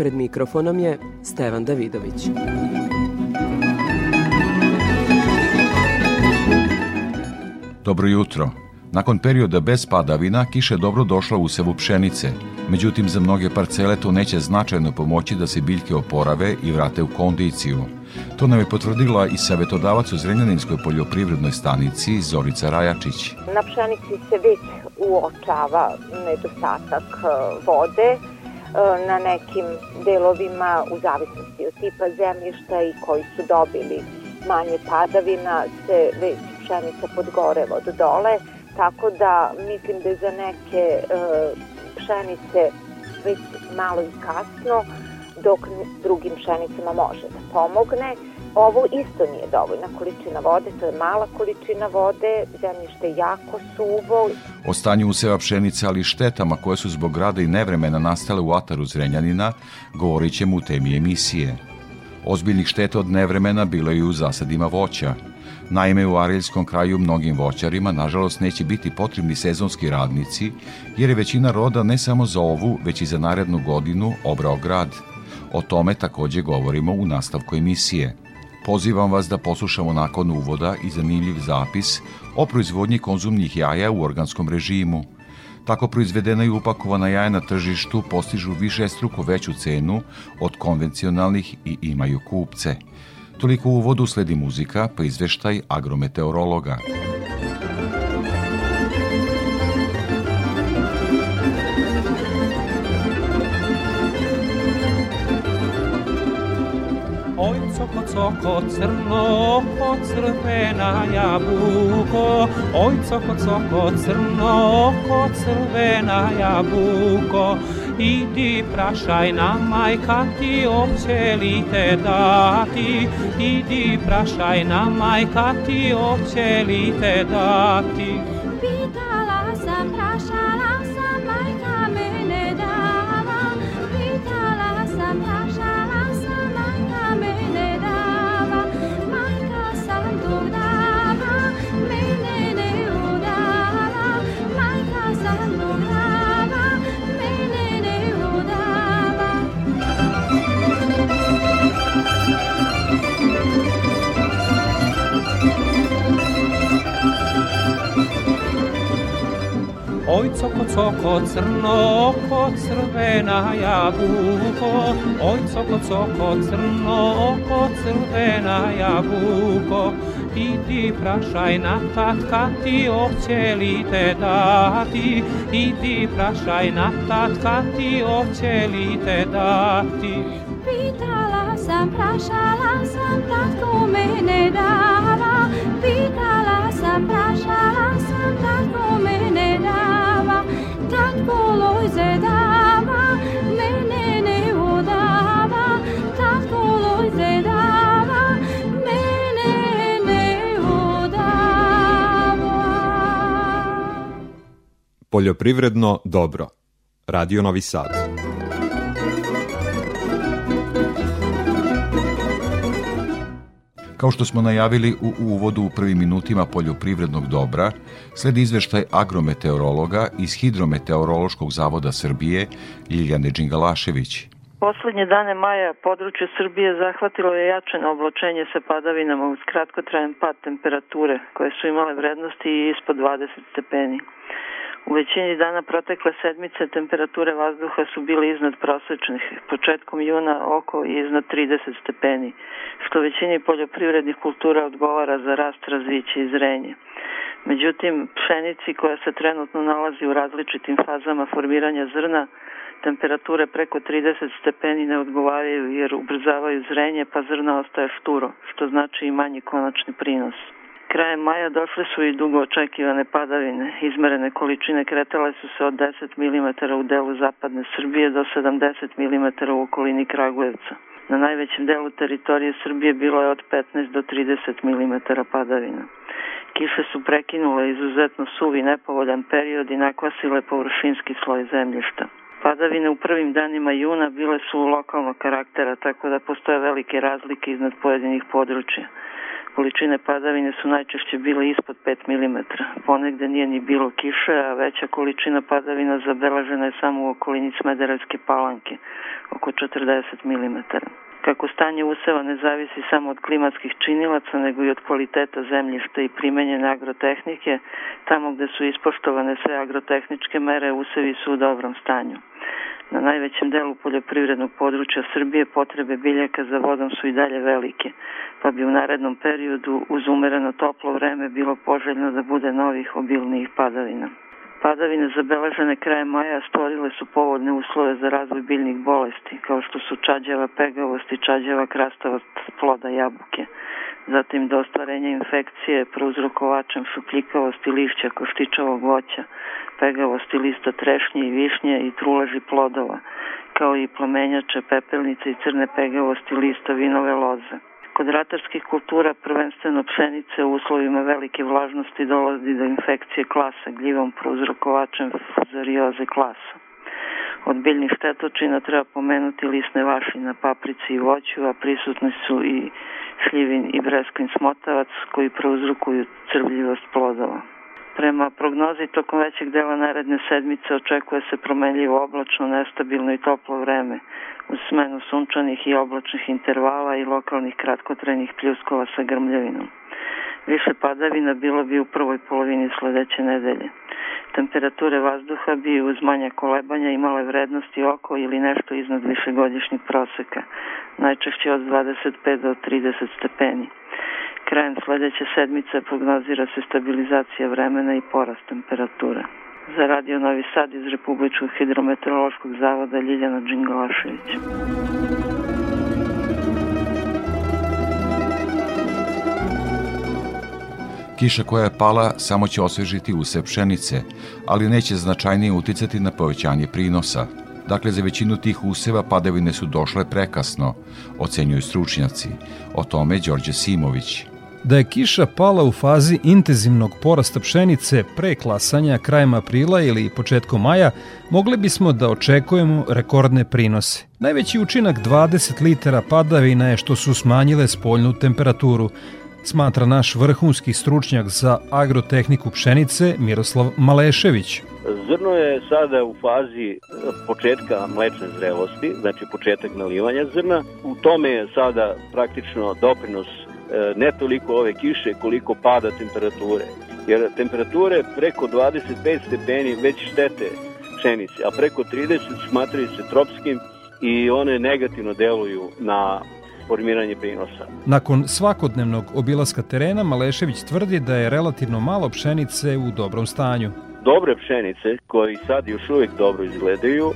Pred mikrofonom je Stevan Davidović. Dobro jutro. Nakon perioda bez padavina, kiša je dobro došla u sevu pšenice. Međutim, za mnoge parcele to neće značajno pomoći da se biljke oporave i vrate u kondiciju. To nam je potvrdila i savjetodavac u Zrenjaninskoj poljoprivrednoj stanici Zorica Rajačić. Na pšenici se već uočava nedostatak e, vode, na nekim delovima u zavisnosti od tipa zemljišta i koji su dobili manje padavina se već pšenica podgoreva od dole, tako da mislim da je za neke e, pšenice već malo i kasno, dok drugim pšenicama može da pomogne. Ovo isto nije dovoljna količina vode, to je mala količina vode, zemljište je jako suvo. O stanju useva pšenice, ali štetama koje su zbog grada i nevremena nastale u ataru Zrenjanina, govorit ćemo u temi emisije. Ozbiljnih šteta od nevremena bilo je i u zasadima voća. Naime, u Ariljskom kraju mnogim voćarima, nažalost, neće biti potrebni sezonski radnici, jer je većina roda ne samo za ovu, već i za narednu godinu obrao grad. O tome takođe govorimo u nastavku emisije. Pozivam vas da poslušamo nakon uvoda i zanimljiv zapis o proizvodnji konzumnih jaja u organskom režimu. Tako proizvedena i upakovana jaja na tržištu postižu više struko veću cenu od konvencionalnih i imaju kupce. Toliko u uvodu sledi muzika, pa izveštaj agrometeorologa. Oj, coko, crno, oko, crvena jabuko. Oj, coko, coko, crno, oko, crvena jabuko. Idi prašaj na majka ti oće li te dati. Idi prašaj na majka ti oće li te dati. Oj, coko, coko, crno, oko, crvena jabuko. Oj, coko, coko, crno, oko, crvena jabuko. Idi prašaj na tatka ti oće li te dati. Idi prašaj na tatka ti oće li te dati. Pitala sam, prašala sam, tatko mene dava. Pitala sam, prašala sam, tatko mene Poljoprivredno dobro. Radio Novi Sad. Kao što smo najavili u uvodu u prvim minutima poljoprivrednog dobra, sledi izveštaj agrometeorologa iz Hidrometeorološkog zavoda Srbije Ljiljane Đingalašević. Poslednje dane maja područje Srbije zahvatilo je jačeno oblačenje sa padavinama uz kratkotrajan pad temperature koje su imale vrednosti ispod 20 stepeni. U većini dana protekle sedmice temperature vazduha su bile iznad prosečnih, početkom juna oko i iznad 30 stepeni, što većini poljoprivrednih kultura odgovara za rast, razviće i zrenje. Međutim, pšenici koja se trenutno nalazi u različitim fazama formiranja zrna, temperature preko 30 stepeni ne odgovaraju jer ubrzavaju zrenje pa zrno ostaje šturo, što znači i manji konačni prinos. Krajem maja došle su i dugo očekivane padavine. Izmerene količine kretale su se od 10 mm u delu zapadne Srbije do 70 mm u okolini Kragujevca. Na najvećem delu teritorije Srbije bilo je od 15 do 30 mm padavina. Kiše su prekinule izuzetno suvi nepovoljan period i nakvasile površinski sloj zemljišta. Padavine u prvim danima juna bile su lokalnog karaktera, tako da postoje velike razlike iznad pojedinih područja. Količine padavine su najčešće bile ispod 5 mm. Ponegde nije ni bilo kiše, a veća količina padavina zabeležena je samo u okolini Smederevske palanke, oko 40 mm. Kako stanje useva ne zavisi samo od klimatskih činilaca, nego i od kvaliteta zemljišta i primenjene agrotehnike, tamo gde su ispoštovane sve agrotehničke mere, usevi su u dobrom stanju. Na najvećem delu poljoprivrednog područja Srbije potrebe biljaka za vodom su i dalje velike, pa bi u narednom periodu uz umereno toplo vreme bilo poželjno da bude novih obilnijih padavina. Padavine zabeležene krajem maja stvorile su povodne uslove za razvoj biljnih bolesti, kao što su čađava pegavost i čađava krastavost ploda jabuke. Zatim do ostvarenja infekcije prouzrokovačem šupljikavosti lišća koštičavog voća, pegavosti lista trešnje i višnje i truleži plodova, kao i plamenjače, pepelnice i crne pegavosti lista vinove loze. Kod ratarskih kultura, prvenstveno pšenice, u uslovima velike vlažnosti dolazi do infekcije klasa gljivom prouzrokovačem fuzarioze klasa. Od biljnih štetočina treba pomenuti lisne vaši na paprici i voću, a prisutni su i šljivin i breskvin smotavac koji prouzrokuju crvljivost plodova. Prema prognozi tokom većeg dela naredne sedmice očekuje se promenljivo oblačno, nestabilno i toplo vreme uz smenu sunčanih i oblačnih intervala i lokalnih kratkotrajnih pljuskova sa grmljavinom. Više padavina bilo bi u prvoj polovini sledeće nedelje. Temperature vazduha bi uz manja kolebanja imale vrednosti oko ili nešto iznad višegodišnjeg proseka, najčešće od 25 do 30 stepeni. Krajem sledeće sedmice prognozira se stabilizacija vremena i porast temperature. Za Radio Novi Sad iz Republičkog hidrometeorološkog zavoda Ljiljana Đingalašević. Kiša koja je pala samo će osvežiti use pšenice, ali neće značajnije uticati na povećanje prinosa. Dakle, za većinu tih useva padavine su došle prekasno, ocenjuju stručnjaci. O tome Đorđe Simović. Da je kiša pala u fazi intenzivnog porasta pšenice pre klasanja krajem aprila ili početkom maja, mogli bismo da očekujemo rekordne prinose. Najveći učinak 20 litara padavina je što su smanjile spoljnu temperaturu, smatra naš vrhunski stručnjak za agrotehniku pšenice Miroslav Malešević. Zrno je sada u fazi početka mlečne zrelosti, znači početak nalivanja zrna. U tome je sada praktično doprinos E, ne toliko ove kiše koliko pada temperature. Jer temperature preko 25 stepeni već štete pšenice, a preko 30 smatraju se tropskim i one negativno deluju na formiranje prinosa. Nakon svakodnevnog obilaska terena, Malešević tvrdi da je relativno malo pšenice u dobrom stanju. Dobre pšenice, koji sad još uvek dobro izgledaju,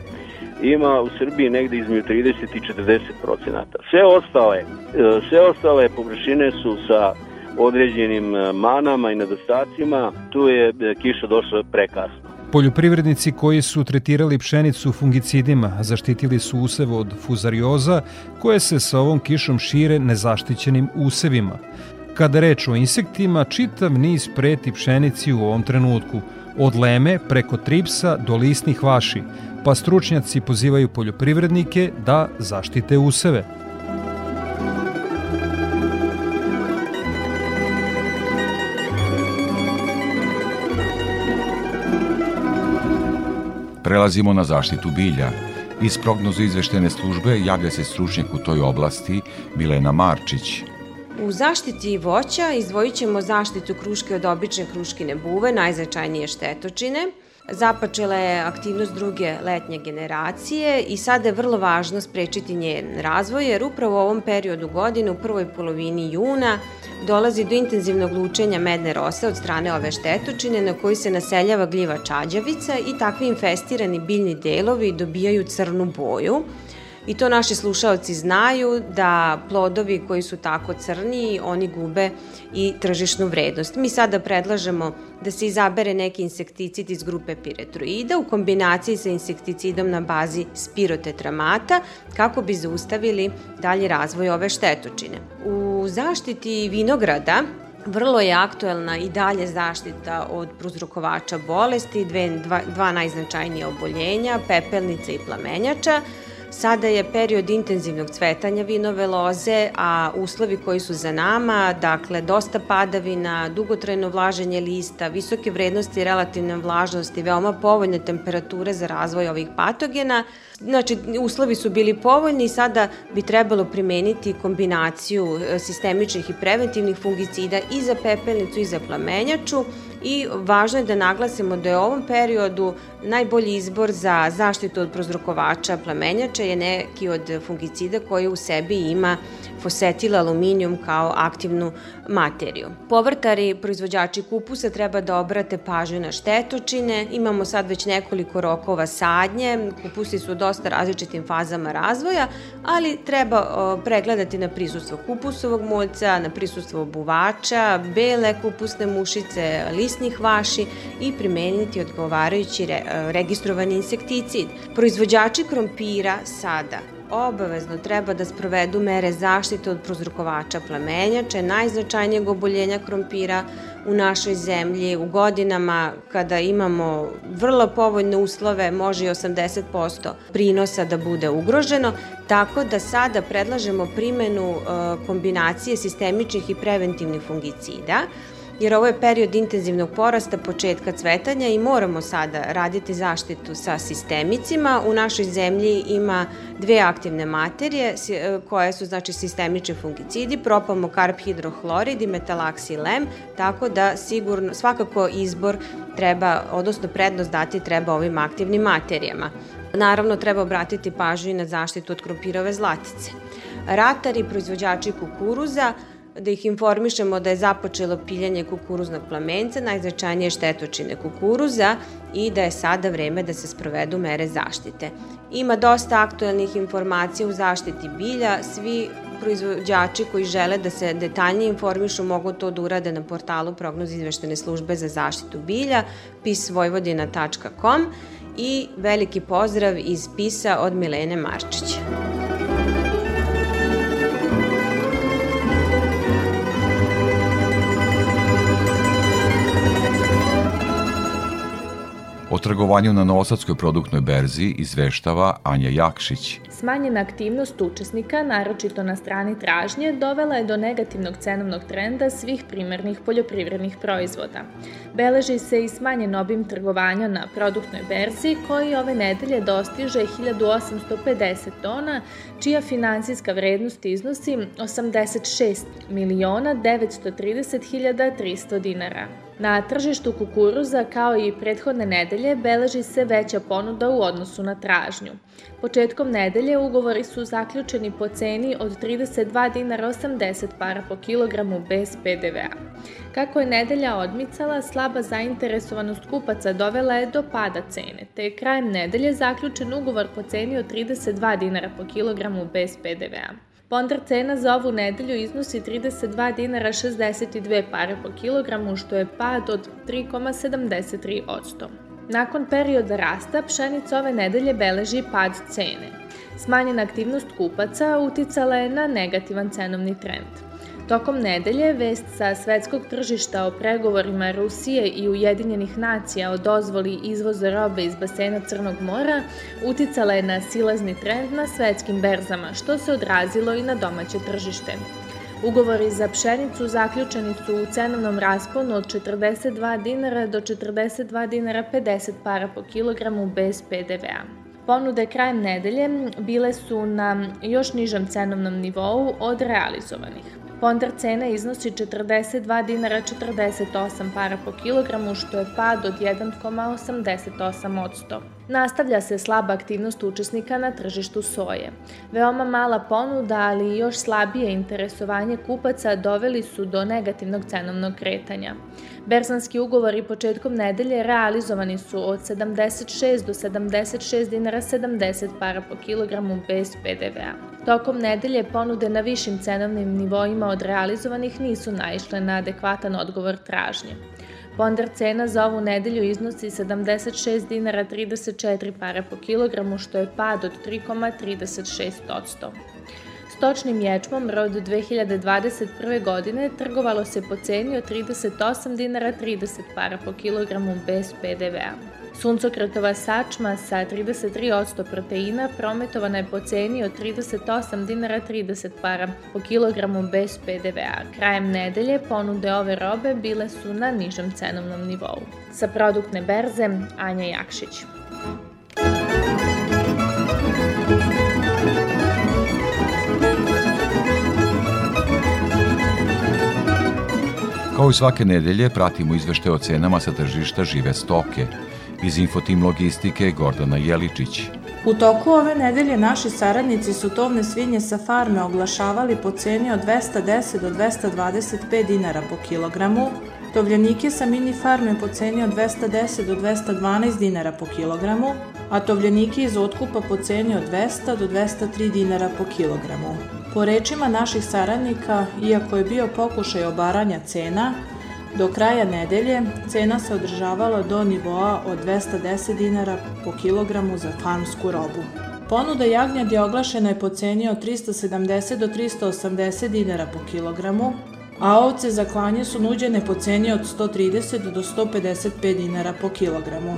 ima u Srbiji negde između 30 i 40 procenata. Sve ostale, e, sve ostale površine su sa određenim e, manama i nedostacima, tu je e, kiša došla prekasno. Poljoprivrednici koji su tretirali pšenicu fungicidima zaštitili su usev od fuzarioza koje se sa ovom kišom šire nezaštićenim usevima. Kada reč o insektima, čitav niz preti pšenici u ovom trenutku, od leme preko tripsa do lisnih vaši, pa stručnjaci pozivaju poljoprivrednike da zaštite useve. Prelazimo na zaštitu bilja. Iz prognozu izveštene službe javlja se stručnjak u toj oblasti Milena Marčić. U zaštiti voća izdvojit ćemo zaštitu kruške od obične kruškine buve, najznačajnije štetočine – Započela je aktivnost druge letnje generacije i sada je vrlo važno sprečiti njen razvoj jer upravo u ovom periodu godine, u prvoj polovini juna, dolazi do intenzivnog lučenja medne rose od strane ove štetočine na koji se naseljava gljiva čađavica i takvi infestirani biljni delovi dobijaju crnu boju I to naši slušaoci znaju da plodovi koji su tako crni, oni gube i tržišnu vrednost. Mi sada predlažemo da se izabere neki insekticid iz grupe piretroida u kombinaciji sa insekticidom na bazi spirotetramata kako bi zaustavili dalji razvoj ove štetočine. U zaštiti vinograda Vrlo je aktuelna i dalje zaštita od pruzrokovača bolesti, dve, dva, dva najznačajnija oboljenja, pepelnica i plamenjača. Sada je period intenzivnog cvetanja vinove loze, a uslovi koji su za nama, dakle dosta padavina, dugotrajno vlaženje lista, visoke vrednosti relativne vlažnosti, veoma povoljne temperature za razvoj ovih patogena. Znači, uslovi su bili povoljni i sada bi trebalo primeniti kombinaciju e, sistemičnih i preventivnih fungicida i za pepelnicu i za plamenjaču i važno je da naglasimo da je u ovom periodu najbolji izbor za zaštitu od prozrokovača plamenjača je neki od fungicida koji u sebi ima fosetil aluminijum kao aktivnu materiju. Povrtari, proizvođači kupusa treba da obrate pažnju na štetočine. Imamo sad već nekoliko rokova sadnje. Kupusi su u dosta različitim fazama razvoja, ali treba pregledati na prisustvo kupusovog moljca, na prisustvo obuvača, bele kupusne mušice, lisnih vaši i primeniti odgovarajući re, registrovani insekticid. Proizvođači krompira sada obavezno treba da sprovedu mere zaštite od prozrukovača plamenjače, najznačajnijeg oboljenja krompira u našoj zemlji. U godinama kada imamo vrlo povoljne uslove, može i 80% prinosa da bude ugroženo, tako da sada predlažemo primenu e, kombinacije sistemičnih i preventivnih fungicida, jer ovo je period intenzivnog porasta početka cvetanja i moramo sada raditi zaštitu sa sistemicima. U našoj zemlji ima dve aktivne materije e, koje su znači sistemični fungicidi, propamokarp hidrohlorid i metalaxilem, tako da sigurno svakako izbor treba, odnosno prednost dati treba ovim aktivnim materijama. Naravno, treba obratiti pažnju i na zaštitu od krompirove zlatice. Ratari, proizvođači kukuruza, da ih informišemo da je započelo piljanje kukuruznog plamenca, najznačajnije štetočine kukuruza i da je sada vreme da se sprovedu mere zaštite. Ima dosta aktuelnih informacija u zaštiti bilja, svi proizvođači koji žele da se detaljnije informišu mogu to da urade na portalu prognoz izveštene službe za zaštitu bilja pisvojvodina.com i veliki pozdrav iz PISA od Milene Marčića. O trgovanju na Novosadskoj produktnoj berzi izveštava Anja Jakšić. Smanjena aktivnost učesnika, naročito na strani tražnje, dovela je do negativnog cenovnog trenda svih primarnih poljoprivrednih proizvoda. Beleži se i smanjen obim trgovanja na produktnoj berzi, koji ove nedelje dostiže 1850 tona, čija finansijska vrednost iznosi 86 miliona 930 hiljada 300 dinara. Na tržištu kukuruza, kao i prethodne nedelje, beleži se veća ponuda u odnosu na tražnju. Početkom nedelje ugovori su zaključeni po ceni od 32 dinara 80 para po kilogramu bez PDV-a. Kako je nedelja odmicala, slaba zainteresovanost kupaca dovela je do pada cene, te je krajem nedelje zaključen ugovor po ceni od 32 dinara po kilogramu bez PDV-a. Pondar cena za ovu nedelju iznosi 32 dinara 62 pare po kilogramu, što je pad od 3,73%. Nakon perioda rasta, pšenica ove nedelje beleži pad cene. Smanjena aktivnost kupaca uticala je na negativan cenovni trend. Tokom nedelje, vest sa svetskog tržišta o pregovorima Rusije i Ujedinjenih nacija o dozvoli izvoza robe iz basena Crnog mora uticala je na silazni trend na svetskim berzama, što se odrazilo i na domaće tržište. Ugovori za pšenicu zaključeni su u cenovnom rasponu od 42 dinara do 42 dinara 50 para po kilogramu bez PDV-a. Ponude krajem nedelje bile su na još nižem cenovnom nivou od realizovanih. Pondar cena iznosi 42 dinara 48 para po kilogramu, što je pad od 1,88%. Nastavlja se slaba aktivnost učesnika na tržištu soje. Veoma mala ponuda, ali i još slabije interesovanje kupaca doveli su do negativnog cenovnog kretanja. Berzanski ugovori početkom nedelje realizovani su od 76 do 76 dinara 70 para po kilogramu bez PDV-a. Tokom nedelje ponude na višim cenovnim nivoima od realizovanih nisu naišle na adekvatan odgovor tražnje. Ponder cena za ovu nedelju iznosi 76 dinara 34 pare po kilogramu, što je pad od 3,36%. Stočnim ječmom rod 2021. godine trgovalo se po ceni od 38 dinara 30 para po kilogramu bez PDV-a. Suncokretova sačma sa 33% proteina prometovana je po ceni od 38 dinara 30 para po kilogramu bez PDV-a. Krajem nedelje ponude ove robe bile su na nižem cenovnom nivou. Sa produktne berze Anja Jakšić. Kao i svake nedelje pratimo izvešte o cenama sa tržišta žive stoke. Iz Infotim Logistike Gordana Jeličić. U toku ove nedelje naši saradnici su tovne svinje sa farme oglašavali po ceni od 210 do 225 dinara po kilogramu, tovljenike sa mini farme po ceni od 210 do 212 dinara po kilogramu, a tovljenike iz otkupa po ceni od 200 do 203 dinara po kilogramu. Po rečima naših saradnika, iako je bio pokušaj obaranja cena, Do kraja nedelje cena se održavala do nivoa od 210 dinara po kilogramu za farmsku robu. Ponuda jagnjad je oglašena je po ceni od 370 do 380 dinara po kilogramu, a ovce za klanje su nuđene po ceni od 130 do 155 dinara po kilogramu.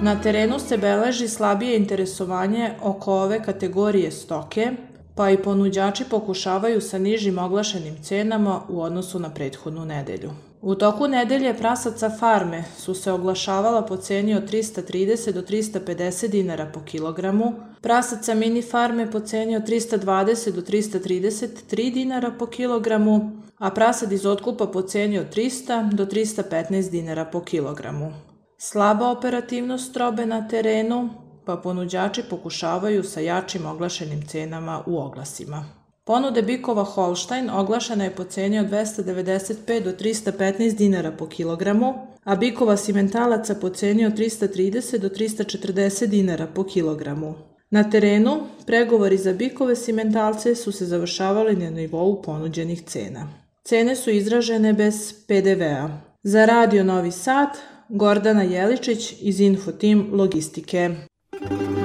Na terenu se beleži slabije interesovanje oko ove kategorije stoke, pa i ponuđači pokušavaju sa nižim oglašenim cenama u odnosu na prethodnu nedelju. U toku nedelje prasaca farme su se oglašavala po ceni od 330 do 350 dinara po kilogramu, prasaca mini farme po ceni od 320 do 333 dinara po kilogramu, a prasad iz otkupa po ceni od 300 do 315 dinara po kilogramu. Slaba operativnost robe na terenu, pa ponuđači pokušavaju sa jačim oglašenim cenama u oglasima. Ponude bikova Holstein oglašena je po ceni od 295 do 315 dinara po kilogramu, a bikova simentalaca po ceni od 330 do 340 dinara po kilogramu. Na terenu, pregovori za bikove simentalce su se završavali na nivou ponuđenih cena. Cene su izražene bez PDV-a. Za Radio Novi Sad, Gordana Jeličić iz Infotim Logistike. Thank you.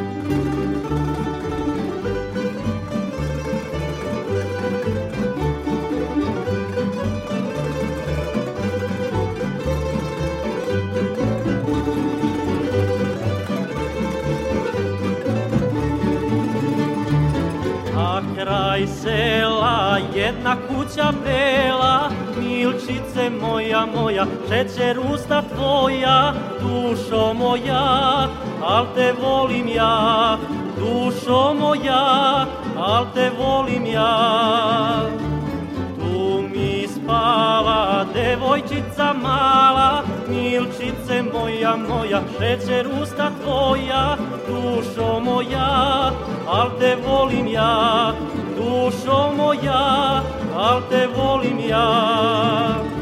Kraj sela jedna kuća bela Milčice moja moja, šećer usta tvoja Dušo moja, al te volim ja Dušo moja, al te volim ja. Tu mi spava devojčica mala Milčice moja moja, šećer usta tvoja Dušo moja, al te volim ja dušo moja, al te volim ja.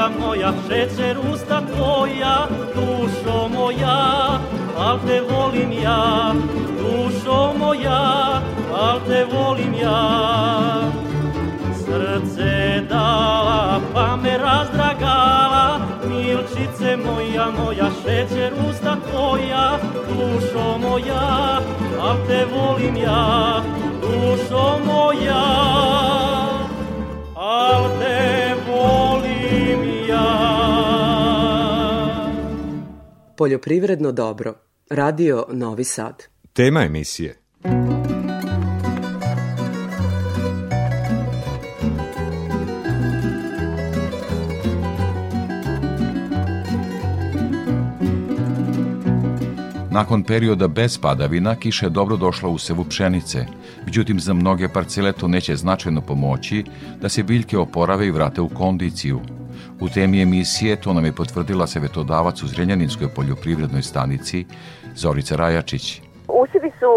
Moja, moja, šećer usta tvoja, dušo moja, al te volim ja, dušo moja, al te volim ja. Srce dala, pa me razdragala, milčice moja, moja, šećer usta tvoja, dušo moja, al te volim ja, dušo moja, Poljoprivredno dobro. Radio Novi Sad. Tema emisije. Nakon perioda bez padavina, kiša je dobro došla u sevu pšenice. Međutim, za mnoge parcele to neće značajno pomoći da se biljke oporave i vrate u kondiciju – U temi emisije to nam je potvrdila savetodavac u Zrenjaninskoj poljoprivrednoj stanici Zorica Rajačić. Usevi su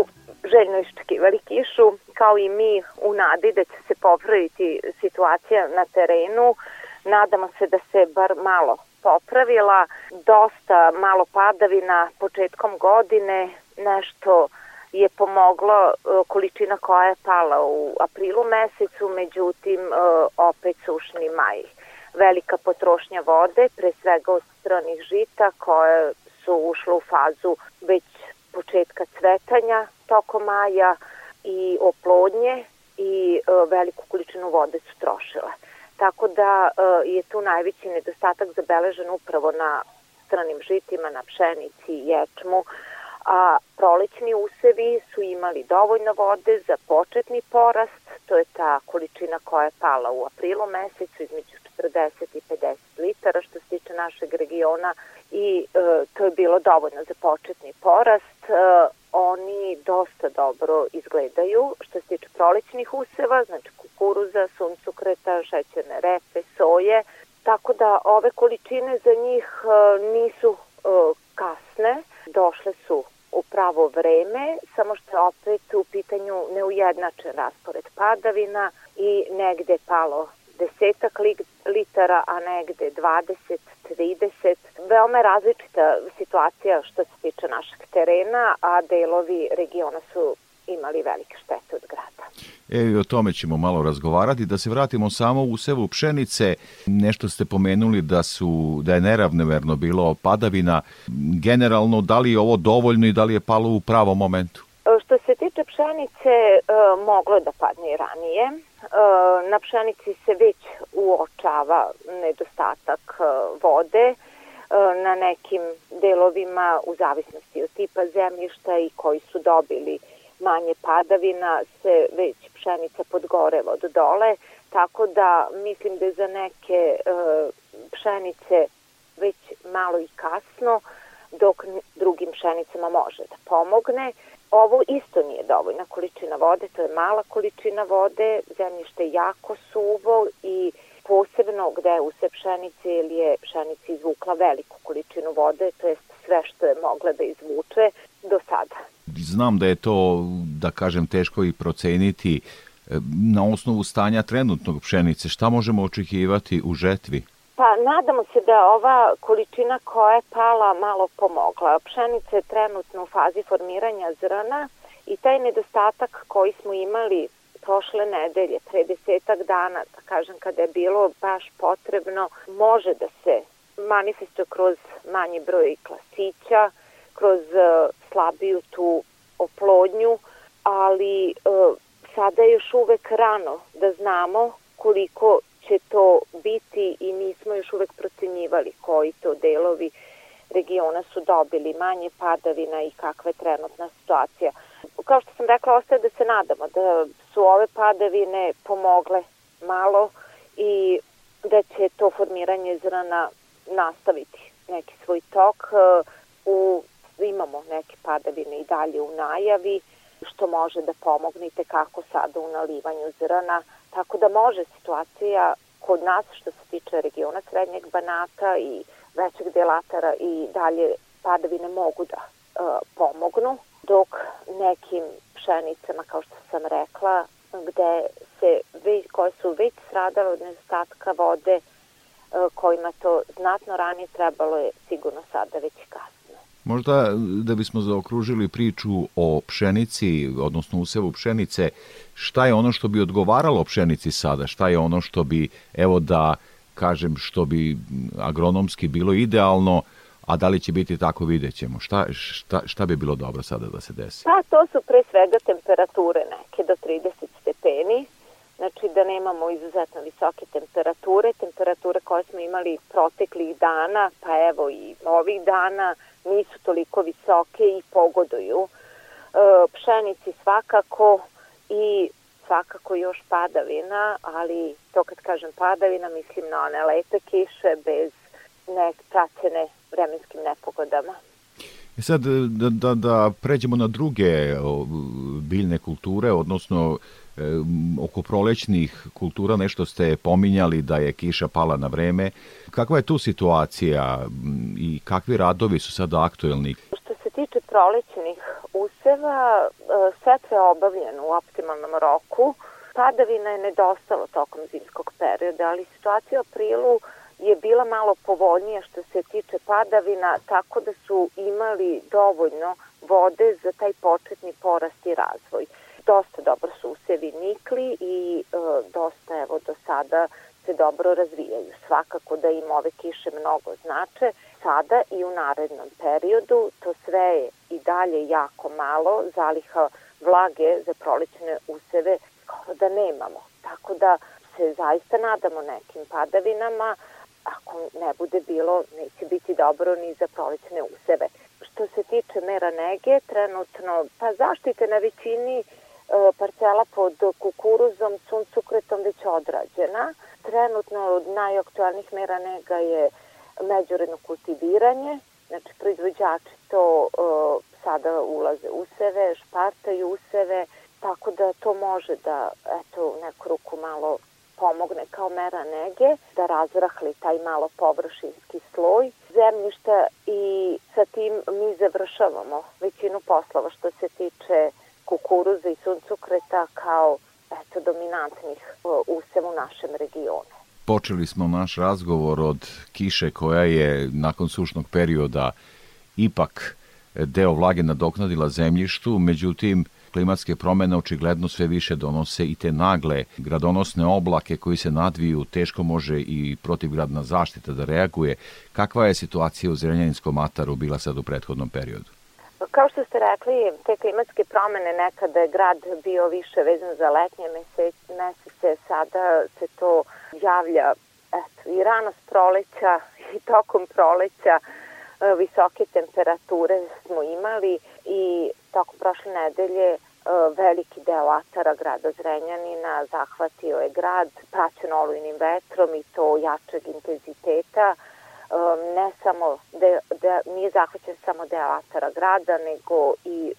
željno iščekivali kišu, kao i mi u nadi da će se popraviti situacija na terenu. Nadamo se da se bar malo popravila, dosta malo padavina početkom godine, nešto je pomoglo e, količina koja je pala u aprilu mesecu, međutim e, opet sušni maj. Velika potrošnja vode, pre svega od stranih žita koje su ušle u fazu već početka cvetanja tokom maja i oplodnje i e, veliku količinu vode su trošile. Tako da e, je tu najveći nedostatak zabeležen upravo na stranim žitima, na pšenici i ječmu, a prolećni usevi su imali dovoljno vode za početni porast, to je ta količina koja je pala u aprilu mesecu između 40 i 50 litara što se tiče našeg regiona i e, to je bilo dovoljno za početni porast. E, oni dosta dobro izgledaju što se tiče prolećnih useva, znači kukuruza, suncukreta, šećerne repe, soje, tako da ove količine za njih e, nisu e, kasne, došle su u pravo vreme, samo što je opet u pitanju neujednačen raspored padavina i negde palo desetak litara, a negde 20, 30. Veoma je različita situacija što se tiče našeg terena, a delovi regiona su imali velike. E, i o tome ćemo malo razgovarati. Da se vratimo samo u sevu pšenice, nešto ste pomenuli da su da je neravnomerno bilo padavina. Generalno, da li je ovo dovoljno i da li je palo u pravom momentu? Što se tiče pšenice, e, moglo je da padne i ranije. E, na pšenici se već uočava nedostatak e, vode na nekim delovima u zavisnosti od tipa zemljišta i koji su dobili manje padavina se već pšenica podgoreva od dole, tako da mislim da je za neke pšenice već malo i kasno, dok drugim pšenicama može da pomogne. Ovo isto nije dovoljna količina vode, to je mala količina vode, zemljište je jako suvo i posebno gde je use pšenice ili je pšenica izvukla veliku količinu vode, to jest sve što je mogla da izvuče do sada. Znam da je to, da kažem, teško i proceniti e, na osnovu stanja trenutnog pšenice. Šta možemo očekivati u žetvi? Pa nadamo se da ova količina koja je pala malo pomogla. Pšenica je trenutno u fazi formiranja zrna i taj nedostatak koji smo imali prošle nedelje, pre desetak dana, da kažem kada je bilo baš potrebno, može da se manifestuje kroz manji broj klasića, kroz uh, slabiju tu oplodnju, ali uh, sada je još uvek rano da znamo koliko će to biti i nismo još uvek procenjivali koji to delovi regiona su dobili manje padavina i kakva je trenutna situacija. Kao što sam rekla, ostaje da se nadamo da su ove padavine pomogle malo i da će to formiranje zrana nastaviti neki svoj tok. U, imamo neke padavine i dalje u najavi, što može da pomogne i kako sada u nalivanju zrana, Tako da može situacija kod nas što se tiče regiona Srednjeg Banata i većeg delatara i dalje padavine mogu da e, pomognu, dok nekim pšenicama, kao što sam rekla, gde se, koje su već stradale od nedostatka vode, e, kojima to znatno ranije trebalo je sigurno sada već kasno. Možda da bismo zaokružili priču o pšenici, odnosno usevu pšenice, šta je ono što bi odgovaralo pšenici sada? Šta je ono što bi, evo da kažem, što bi agronomski bilo idealno, a da li će biti tako vidjet ćemo. Šta, šta, šta bi bilo dobro sada da se desi? Pa to su pre svega temperature neke do 30 stepeni, znači da nemamo izuzetno visoke temperature, temperature koje smo imali proteklih dana, pa evo i ovih dana, nisu toliko visoke i pogoduju. E, pšenici svakako i svakako još padavina, ali to kad kažem padavina mislim na one lepe kiše bez nek pracene vremenskim nepogodama. I sad da, da, da pređemo na druge biljne kulture, odnosno e, oko prolećnih kultura nešto ste pominjali da je kiša pala na vreme. Kakva je tu situacija i kakvi radovi su sada aktuelni? Što se tiče prolećnih useva, e, setva je obavljena u optimalnom roku. Padavina je nedostalo tokom zimskog perioda, ali situacija u aprilu je bila malo povoljnija što se tiče padavina, tako da su imali dovoljno vode za taj početni porast i razvoj. Dosta dobro su usevi nikli i e, dosta evo do sada se dobro razvijaju. Svakako da im ove kiše mnogo znače. Sada i u narednom periodu to sve je i dalje jako malo. Zaliha vlage za prolećne useve skoro da nemamo. Tako da se zaista nadamo nekim padavinama, ako ne bude bilo, neće biti dobro ni za prolećne useve. Što se tiče mera nege, trenutno, pa zaštite na većini parcela pod kukuruzom, suncukretom već odrađena. Trenutno od najaktualnih mera nega je međuredno kultiviranje, znači proizvođači to e, sada ulaze useve, špartaju useve, tako da to može da eto, u neku ruku malo pomogne kao mera nege, da razrahli taj malo površinski sloj zemljišta i sa tim mi završavamo većinu poslova što se tiče kukuruza i suncukreta kao eto, dominantnih useva u našem regionu. Počeli smo naš razgovor od kiše koja je nakon sušnog perioda ipak deo vlage nadoknadila zemljištu, međutim klimatske promene očigledno sve više donose i te nagle gradonosne oblake koji se nadviju, teško može i protivgradna zaštita da reaguje. Kakva je situacija u Zrenjaninskom ataru bila sad u prethodnom periodu? Kao što ste rekli, te klimatske promene nekada je grad bio više vezan za letnje mesece, sada se to javlja eto, i rano s proleća i tokom proleća e, visoke temperature smo imali i tokom prošle nedelje e, veliki deo atara grada Zrenjanina zahvatio je grad praćen olujnim vetrom i to jačeg intenziteta. Ne samo, de, de, nije zahvaćen samo deo atara grada, nego i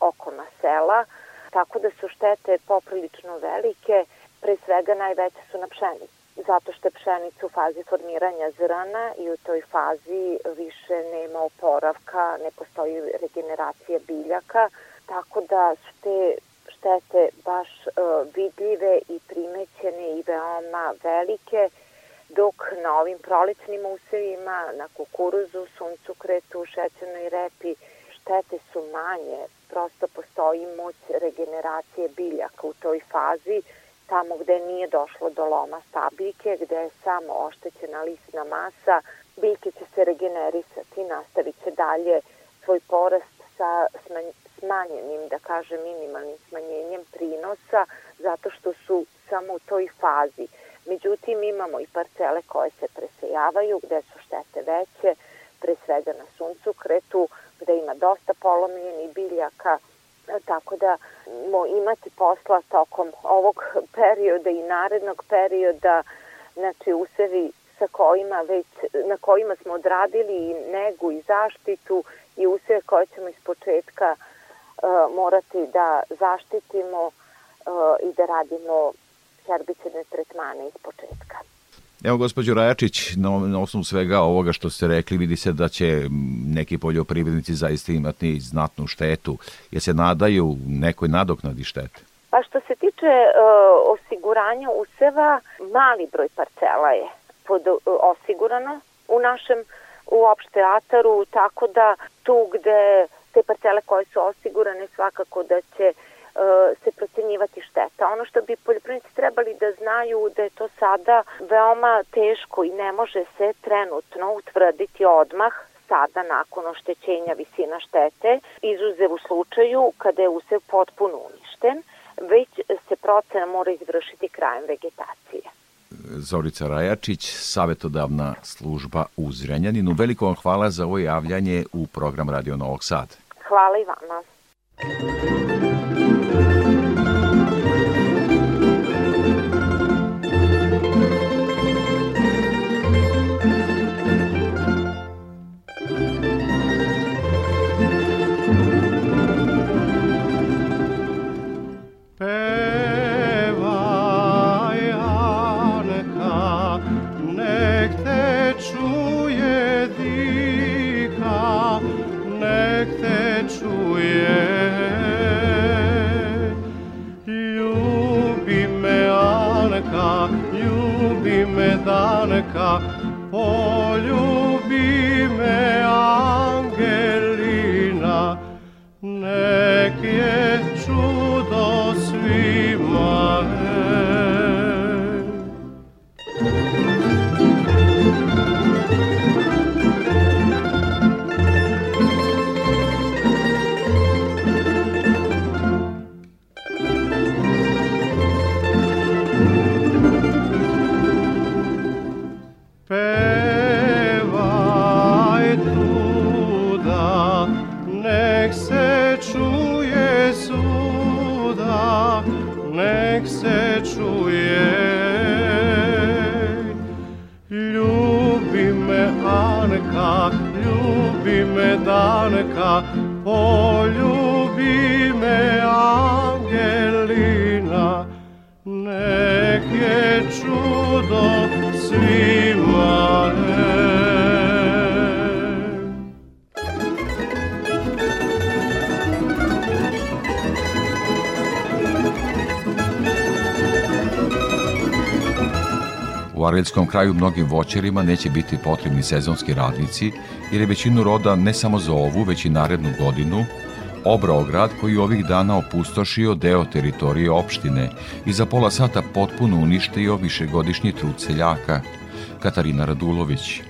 okolna sela, tako da su štete poprilično velike, pre svega najveće su na pšenici zato što je pšenica u fazi formiranja zrna i u toj fazi više nema oporavka, ne postoji regeneracija biljaka, tako da su te štete baš uh, vidljive i primećene i veoma velike, dok na ovim prolećnim usevima, na kukuruzu, suncukretu, šećernoj repi, štete su manje, prosto postoji moć regeneracije biljaka u toj fazi, tamo gde nije došlo do loma stabljike, gde je samo oštećena lisna masa, biljke će se regenerisati, nastavit će dalje svoj porast sa smanjenim, da kažem, minimalnim smanjenjem prinosa, zato što su samo u toj fazi. Međutim, imamo i parcele koje se presejavaju, gde su štete veće, pre svega na suncukretu, gde ima dosta polomljenih biljaka, tako da mo imati posla tokom ovog perioda i narednog perioda, znači usevi sa kojima već, na kojima smo odradili i negu i zaštitu i useve koje ćemo iz početka uh, morati da zaštitimo uh, i da radimo herbicidne tretmane iz početka. Evo, gospođo Rajačić, na, na osnovu svega ovoga što ste rekli, vidi se da će neki poljoprivrednici zaista imati znatnu štetu. Je se nadaju nekoj nadoknadi štete? Pa što se tiče uh, osiguranja useva, mali broj parcela je pod, uh, osigurano u našem uopšte ataru, tako da tu gde te parcele koje su osigurane svakako da će E, se procenjivati šteta. Ono što bi poljoprivrednici trebali da znaju da je to sada veoma teško i ne može se trenutno utvrditi odmah sada nakon oštećenja visina štete, izuzev u slučaju kada je usev potpuno uništen, već se procena mora izvršiti krajem vegetacije. Zorica Rajačić, savetodavna služba u Zrenjaninu. Veliko vam hvala za ovo javljanje u program Radio Novog Sada. Hvala i vama. Thank you. majka, poljubi me Angelina, nek je Danka, poljubi me Angelina, nek je čudo svima U Areljskom kraju mnogim voćarima neće biti potrebni sezonski radnici, jer je većinu roda ne samo za ovu, već i narednu godinu obrao grad koji ovih dana opustošio deo teritorije opštine i za pola sata potpuno uništio višegodišnji trud seljaka. Katarina Radulović.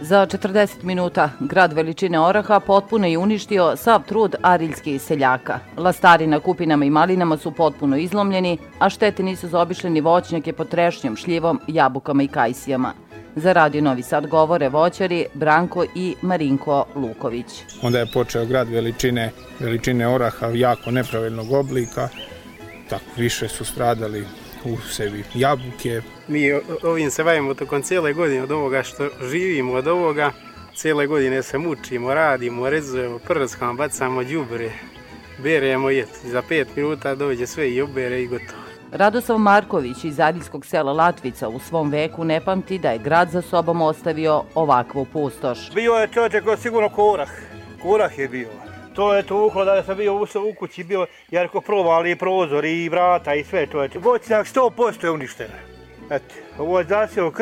Za 40 minuta grad veličine Oraha potpuno je uništio sav trud ariljskih seljaka. Lastari na kupinama i malinama su potpuno izlomljeni, a štete nisu zaobišle ni voćnjake pod trešnjom, šljivom, jabukama i kajsijama. Za Radio Novi Sad govore voćari Branko i Marinko Luković. Onda je počeo grad veličine, veličine oraha jako nepravilnog oblika, tako više su stradali u sebi jabuke. Mi ovim se bavimo tokom cijele godine od ovoga što živimo od ovoga. Cijele godine se mučimo, radimo, rezujemo, prskamo, bacamo đubre, beremo i eto, za pet minuta dođe sve i obere i gotovo. Radoslav Marković iz Arilskog sela Latvica u svom veku ne pamti da je grad za sobom ostavio ovakvu pustoš. Bio je čovjek sigurno korah. Korah je bio. To je tuklo da sam bio u, u kući bio, jer ko provali i prozor i vrata i sve čovječe. Voćnjak 100% je uništen. Eto, ovo je zasio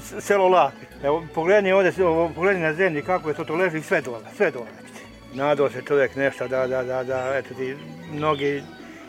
s- selo Lapi. Evo, pogledni ovdje, ovo, pogledni na zemlji kako je to to leži, sve dole, sve dole. Nadao se čovjek nešto da, da, da, da, eto ti, mnogi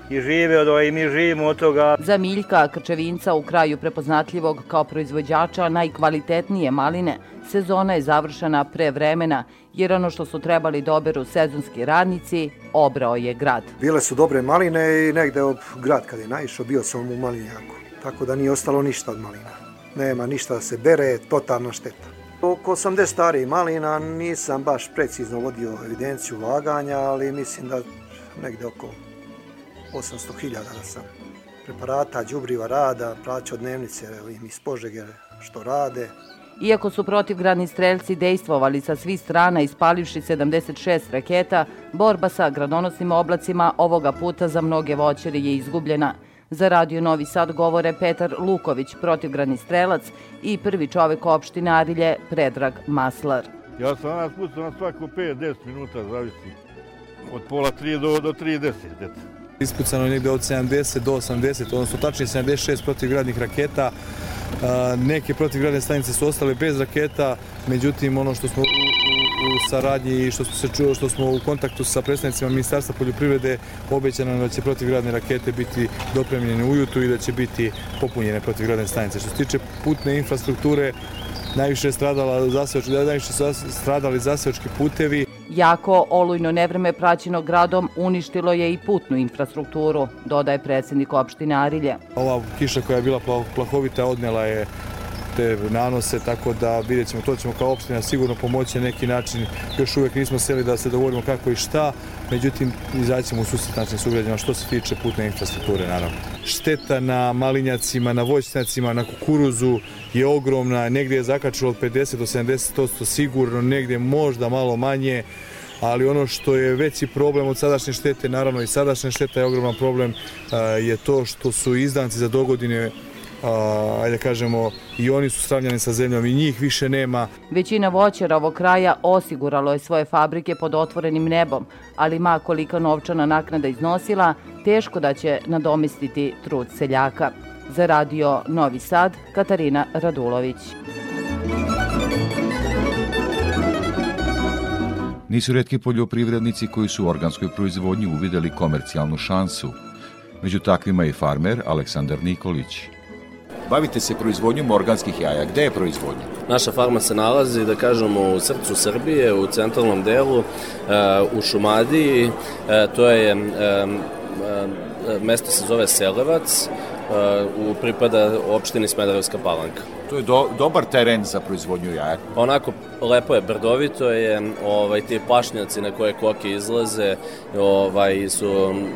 i žive od ovoga i mi živimo od toga. Za Miljka Krčevinca u kraju prepoznatljivog kao proizvođača najkvalitetnije maline, sezona je završena pre vremena, jer ono što su trebali da oberu sezonski radnici, obrao je grad. Bile su dobre maline i negde od grad kad je naišao, bio sam u malinjaku. Tako da nije ostalo ništa od malina. Nema ništa da se bere, totalna šteta. Oko 80 starih malina nisam baš precizno vodio evidenciju ulaganja, ali mislim da negde oko 800.000 da sam preparata, đubriva rada, plaćao dnevnice im iz Požege što rade. Iako su protivgradni streljci dejstvovali sa svih strana ispalivši 76 raketa, borba sa gradonosnim oblacima ovoga puta za mnoge voćare je izgubljena. Za Radio Novi Sad govore Petar Luković, protivgradni strelac i prvi čovek opštine Arilje, Predrag Maslar. Ja sam danas pucao na svako 5-10 minuta, zavisi. Od pola 3 do, do 3.10. eto. Ispucano je negde od 70 do 80, odnosno tačnije 76 protivgradnih raketa. Neke protivgradne stanice su ostale bez raketa, međutim ono što smo u, saradnji i što smo, se čuo, što smo u kontaktu sa predstavnicima Ministarstva poljoprivrede obećano da će protivgradne rakete biti dopremljene ujutru i da će biti popunjene protivgradne stanice. Što se tiče putne infrastrukture, najviše stradala zaseoč, najviše stradali zaseočki putevi. Jako olujno nevreme praćeno gradom uništilo je i putnu infrastrukturu, dodaje predsjednik opštine Arilje. Ova kiša koja je bila pla- plahovita odnela je te nanose, tako da vidjet ćemo, to ćemo kao opština sigurno pomoći na neki način. Još uvek nismo seli da se dovoljimo kako i šta, međutim izaćemo u susret našim sugrađanima što se tiče putne infrastrukture, naravno. Šteta na malinjacima, na voćnjacima, na kukuruzu je ogromna, negdje je zakačilo od 50 do 70% sigurno, negdje možda malo manje, ali ono što je veći problem od sadašnje štete, naravno i sadašnja šteta je ogroman problem, je to što su izdanci za dogodine a, ajde kažemo, i oni su stavljani sa zemljom i njih više nema. Većina voćara ovog kraja osiguralo je svoje fabrike pod otvorenim nebom, ali ma kolika novčana naknada iznosila, teško da će nadomestiti trud seljaka. Za radio Novi Sad, Katarina Radulović. Nisu redki poljoprivrednici koji su u organskoj proizvodnji uvideli komercijalnu šansu. Među takvima je farmer Aleksandar Nikolić. Bavite se proizvodnjom organskih jaja. Gde je proizvodnja? Naša farma se nalazi, da kažemo, u srcu Srbije, u centralnom delu, e, u Šumadiji. E, to je mesto se zove Selevac, u pripada opštini Smederevska palanka. To je do, dobar teren za proizvodnju jaja. Onako lepo je, brdovito je, ovaj ti pašnjaci na koje koke izlaze, ovaj su um,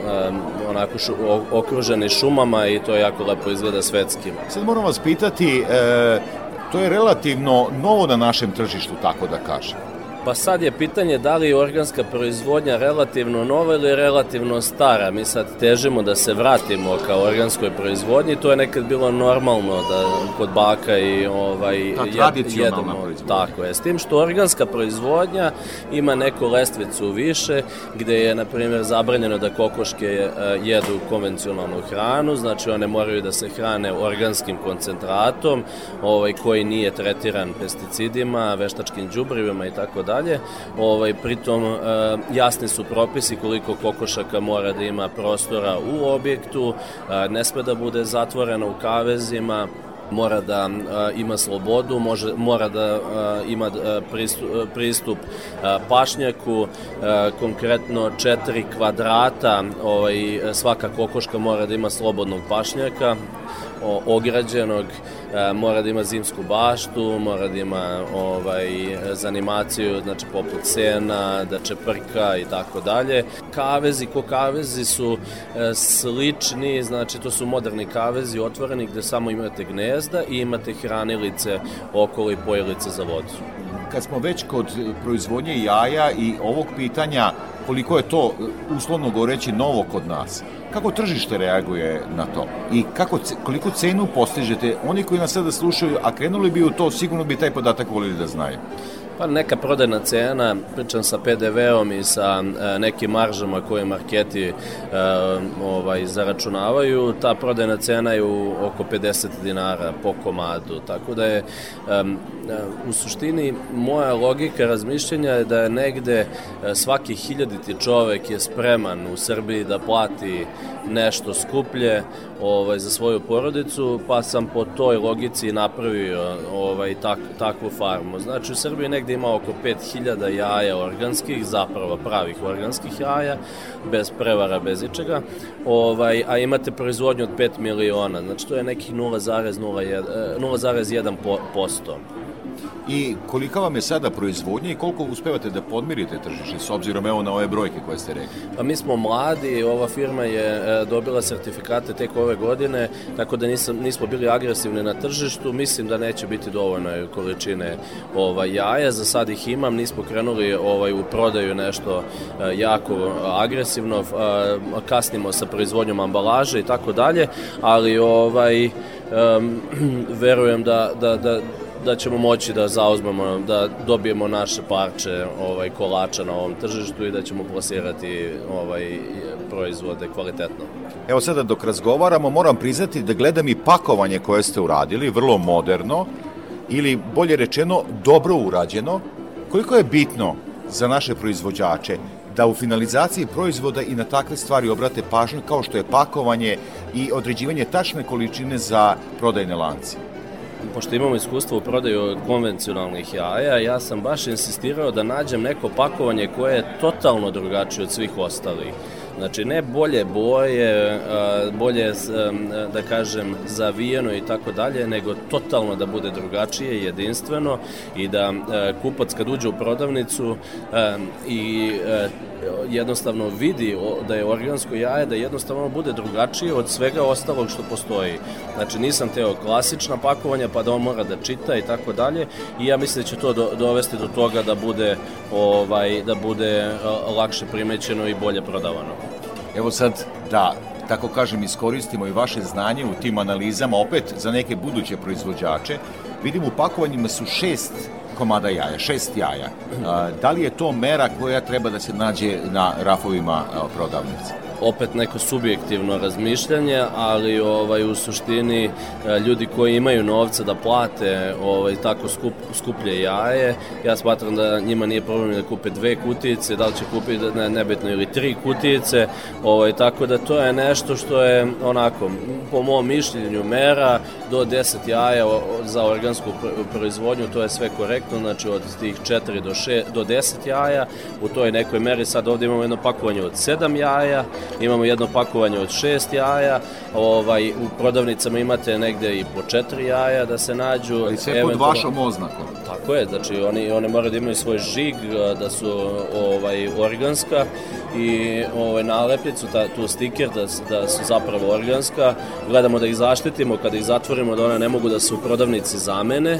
onako šu, okruženi šumama i to je jako lepo izgleda svetski. Sad moram vas pitati, e, to je relativno novo na našem tržištu, tako da kažem. Pa sad je pitanje da li je organska proizvodnja relativno nova ili relativno stara. Mi sad težimo da se vratimo ka organskoj proizvodnji. To je nekad bilo normalno da kod baka i ovaj, Ta tradicionalna jedemo. Tako je. S tim što organska proizvodnja ima neku lestvicu više gde je, na primjer, zabranjeno da kokoške e, jedu konvencionalnu hranu, znači one moraju da se hrane organskim koncentratom ovaj, koji nije tretiran pesticidima, veštačkim đubrivima i tako dalje dalje. Ovaj, pritom e, jasni su propisi koliko kokošaka mora da ima prostora u objektu, e, ne sme da bude zatvorena u kavezima, mora da a, ima slobodu, može, mora da a, ima a, pristup, pristup a, pašnjaku, a, konkretno četiri kvadrata, ovaj, svaka kokoška mora da ima slobodnog pašnjaka, ograđenog, e, mora da ima zimsku baštu, mora da ima ovaj, za animaciju, znači poput sena, da čeprka i tako dalje. Kavezi, ko kavezi su e, slični, znači to su moderni kavezi otvoreni gde samo imate gnezda i imate hranilice okolo i pojelice za vodu. Kad smo već kod proizvodnje jaja i ovog pitanja koliko je to uslovno govoreći novo kod nas, Kako tržište reaguje na to? I kako, koliko cenu postižete? Oni koji nas sada slušaju, a krenuli bi u to, sigurno bi taj podatak volili da znaju. Pa neka prodajna cena, pričam sa PDV-om i sa e, nekim maržama koje marketi e, ovaj, zaračunavaju, ta prodajna cena je u oko 50 dinara po komadu, tako da je e, u suštini moja logika razmišljanja je da je negde svaki hiljaditi čovek je spreman u Srbiji da plati nešto skuplje ovaj, za svoju porodicu, pa sam po toj logici napravio ovaj, tak, takvu farmu. Znači u Srbiji negde ima oko 5000 jaja organskih, zapravo pravih organskih jaja, bez prevara, bez ičega, ovaj, a imate proizvodnju od 5 miliona, znači to je nekih 0,1%. I kolika vam je sada proizvodnja i koliko uspevate da podmirite tržište s obzirom evo na ove brojke koje ste rekli? Pa mi smo mladi, ova firma je e, dobila sertifikate tek ove godine, tako da nisam, nismo bili agresivni na tržištu, mislim da neće biti dovoljno količine ovaj, jaja, za sad ih imam, nismo krenuli ovaj, u prodaju nešto e, jako agresivno, kasnimo sa proizvodnjom ambalaže i tako dalje, ali ovaj, um, verujem da, da, da, da ćemo moći da zauzmemo, da dobijemo naše parče ovaj, kolača na ovom tržištu i da ćemo plasirati ovaj, proizvode kvalitetno. Evo sada dok razgovaramo moram priznati da gledam i pakovanje koje ste uradili, vrlo moderno ili bolje rečeno dobro urađeno. Koliko je bitno za naše proizvođače da u finalizaciji proizvoda i na takve stvari obrate pažnju kao što je pakovanje i određivanje tačne količine za prodajne lance? Pošto imamo iskustvo u prodaju konvencionalnih jaja, ja sam baš insistirao da nađem neko pakovanje koje je totalno drugačije od svih ostalih. Znači, ne bolje boje, bolje, da kažem, zavijeno i tako dalje, nego totalno da bude drugačije, jedinstveno i da kupac kad uđe u prodavnicu i jednostavno vidi da je organsko jaje, da jednostavno bude drugačije od svega ostalog što postoji. Znači nisam teo klasična pakovanja pa da on mora da čita i tako dalje i ja mislim da će to do, dovesti do toga da bude ovaj da bude lakše primećeno i bolje prodavano. Evo sad da tako kažem, iskoristimo i vaše znanje u tim analizama, opet za neke buduće proizvođače. Vidimo u pakovanjima su šest komada jaja, šest jaja. Da li je to mera koja treba da se nađe na rafovima prodavnice? Opet neko subjektivno razmišljanje, ali ovaj u suštini e, ljudi koji imaju novca da plate ovaj tako skup, skuplje jaje, ja smatram da njima nije problem da kupe dve kutijice, da li će kupiti ne, nebitno ili tri kutijice, ovaj tako da to je nešto što je onako po mom mišljenju mera do 10 jaja za organsku proizvodnju, to je sve korektno, znači od tih 4 do 6 do 10 jaja, u toj nekoj meri sad ovde imamo jedno pakovanje od 7 jaja, imamo jedno pakovanje od 6 jaja, ovaj, u prodavnicama imate negde i po 4 jaja da se nađu. Ali sve pod vašom oznakom. Tako je, znači oni, one moraju da imaju svoj žig, da su ovaj, organska i ovaj, nalepnicu, ta, tu stiker da, da su zapravo organska. Gledamo da ih zaštitimo, kada ih zatvorimo da one ne mogu da se u prodavnici zamene,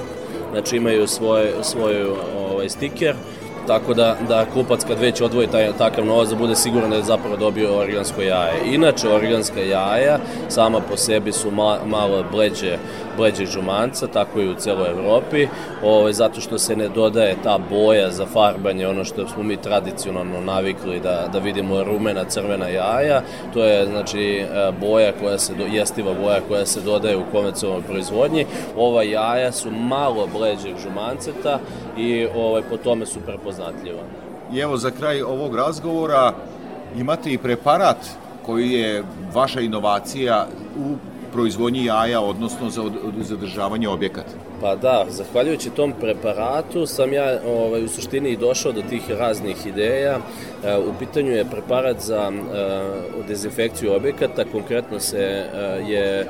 znači imaju svoj, svoj ovaj, stiker tako da, da kupac kad već odvoji taj, takav novac da bude siguran da je zapravo dobio organsko jaje. Inače, organska jaja sama po sebi su ma, malo bleđe bleđeg žumanca, tako i u celoj Evropi, ovaj, zato što se ne dodaje ta boja za farbanje, ono što smo mi tradicionalno navikli da, da vidimo rumena, crvena jaja, to je znači e, boja koja se, jestiva boja koja se dodaje u konvencionalnoj proizvodnji. Ova jaja su malo bleđeg žumanceta i ovaj, po tome su prepoznatljiva. I evo za kraj ovog razgovora imate i preparat koji je vaša inovacija u proizvodnji jaja, odnosno za zadržavanje objekata? Pa da, zahvaljujući tom preparatu sam ja ovaj, u suštini i došao do tih raznih ideja. E, u pitanju je preparat za e, dezinfekciju objekata, konkretno se e, je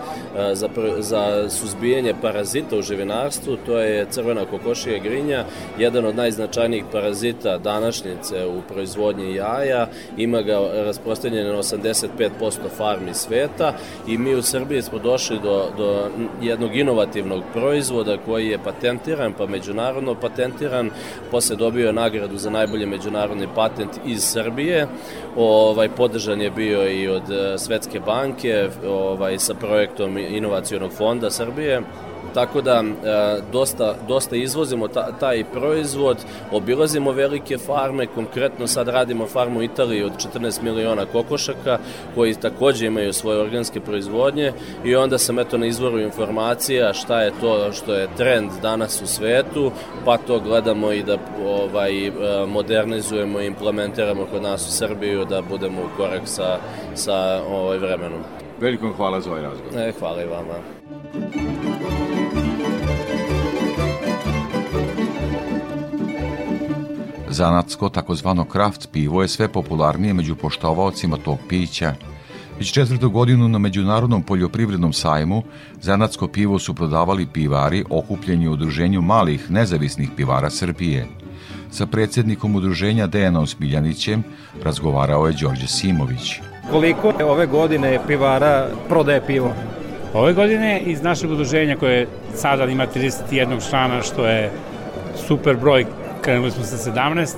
za, za suzbijanje parazita u živinarstvu, to je crvena kokošija grinja, jedan od najznačajnijih parazita današnjice u proizvodnji jaja, ima ga rasprostanjeno na 85% farmi sveta i mi u Srbiji smo došli do, do jednog inovativnog proizvoda koji je patentiran, pa međunarodno patentiran, posle dobio nagradu za najbolji međunarodni patent iz Srbije, ovaj, podržan je bio i od e, Svetske banke ovaj, sa projektom Inovacijonog fonda Srbije, tako da e, dosta, dosta izvozimo ta, taj proizvod, obilazimo velike farme, konkretno sad radimo farmu u Italiji od 14 miliona kokošaka koji takođe imaju svoje organske proizvodnje i onda sam eto na izvoru informacija šta je to što je trend danas u svetu, pa to gledamo i da ovaj, e, modernizujemo i implementiramo kod nas u Srbiju da budemo u korak sa, sa ovaj, vremenom. Veliko hvala za ovaj razgovor. E, hvala i vama. Zanatsko, takozvano kraft pivo, je sve popularnije među poštovaocima tog pića. Već četvrtu godinu na Međunarodnom poljoprivrednom sajmu zanatsko pivo su prodavali pivari okupljeni u udruženju malih nezavisnih pivara Srbije. Sa predsednikom udruženja Dejanom Smiljanićem razgovarao je Đorđe Simović. Koliko ove godine pivara prodaje pivo? Ove godine iz našeg udruženja koje sada ima 31 člana, što je super broj krenuli smo sa 17,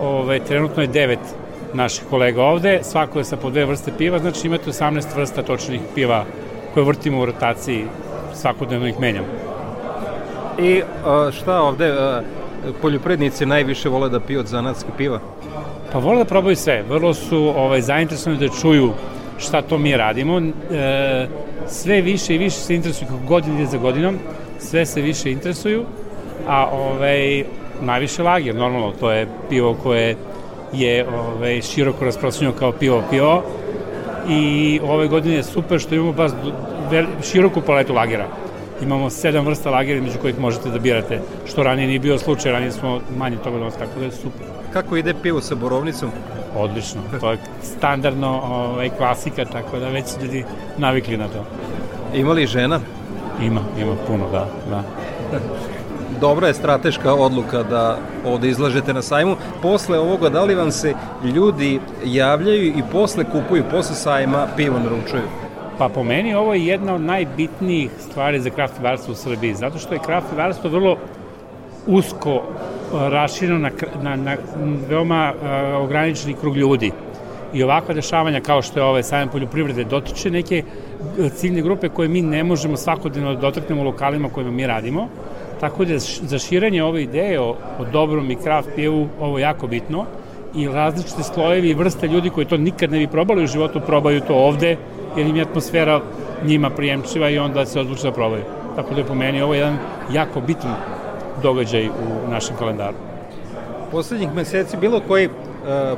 ove, trenutno je 9 naših kolega ovde, svako je sa po dve vrste piva, znači imate 18 vrsta točnih piva koje vrtimo u rotaciji, svakodnevno ih menjamo. I šta ovde poljoprednici najviše vole da piju od zanatske piva? Pa vole da probaju sve, vrlo su ovaj, zainteresovani da čuju šta to mi radimo. E, sve više i više se interesuju kako godine za godinom, sve se više interesuju, a ovaj, najviše lager, normalno, to je pivo koje je ovaj, široko rasprostranjeno kao pivo pivo i ove godine je super što imamo baš široku paletu lagera. Imamo sedam vrsta lagera među kojih možete da birate, što ranije nije bio slučaj, ranije smo manje toga donosili, tako da je super. Kako ide pivo sa borovnicom? Odlično, to je standardno ovaj, klasika, tako da već ljudi navikli na to. Ima li žena? Ima, ima puno, da. da dobra je strateška odluka da ovde izlažete na sajmu. Posle ovoga, da li vam se ljudi javljaju i posle kupuju, posle sajma pivo naručuju? Pa po meni ovo je jedna od najbitnijih stvari za kraft pivarstvo u Srbiji, zato što je kraft pivarstvo vrlo usko uh, rašireno na, na, na veoma uh, ograničeni krug ljudi. I ovakva dešavanja kao što je ovaj sajam poljoprivrede dotiče neke uh, ciljne grupe koje mi ne možemo svakodnevno da dotaknemo u lokalima kojima mi radimo, Tako da za širenje ove ideje o, o dobrom i kraft pijevu ovo jako bitno i različite slojevi i vrste ljudi koji to nikad ne bi probali u životu, probaju to ovde, jer im je atmosfera njima prijemčiva i onda se odluče da probaju. Tako da je po meni ovo jedan jako bitan događaj u našem kalendaru. Poslednjih meseci bilo koji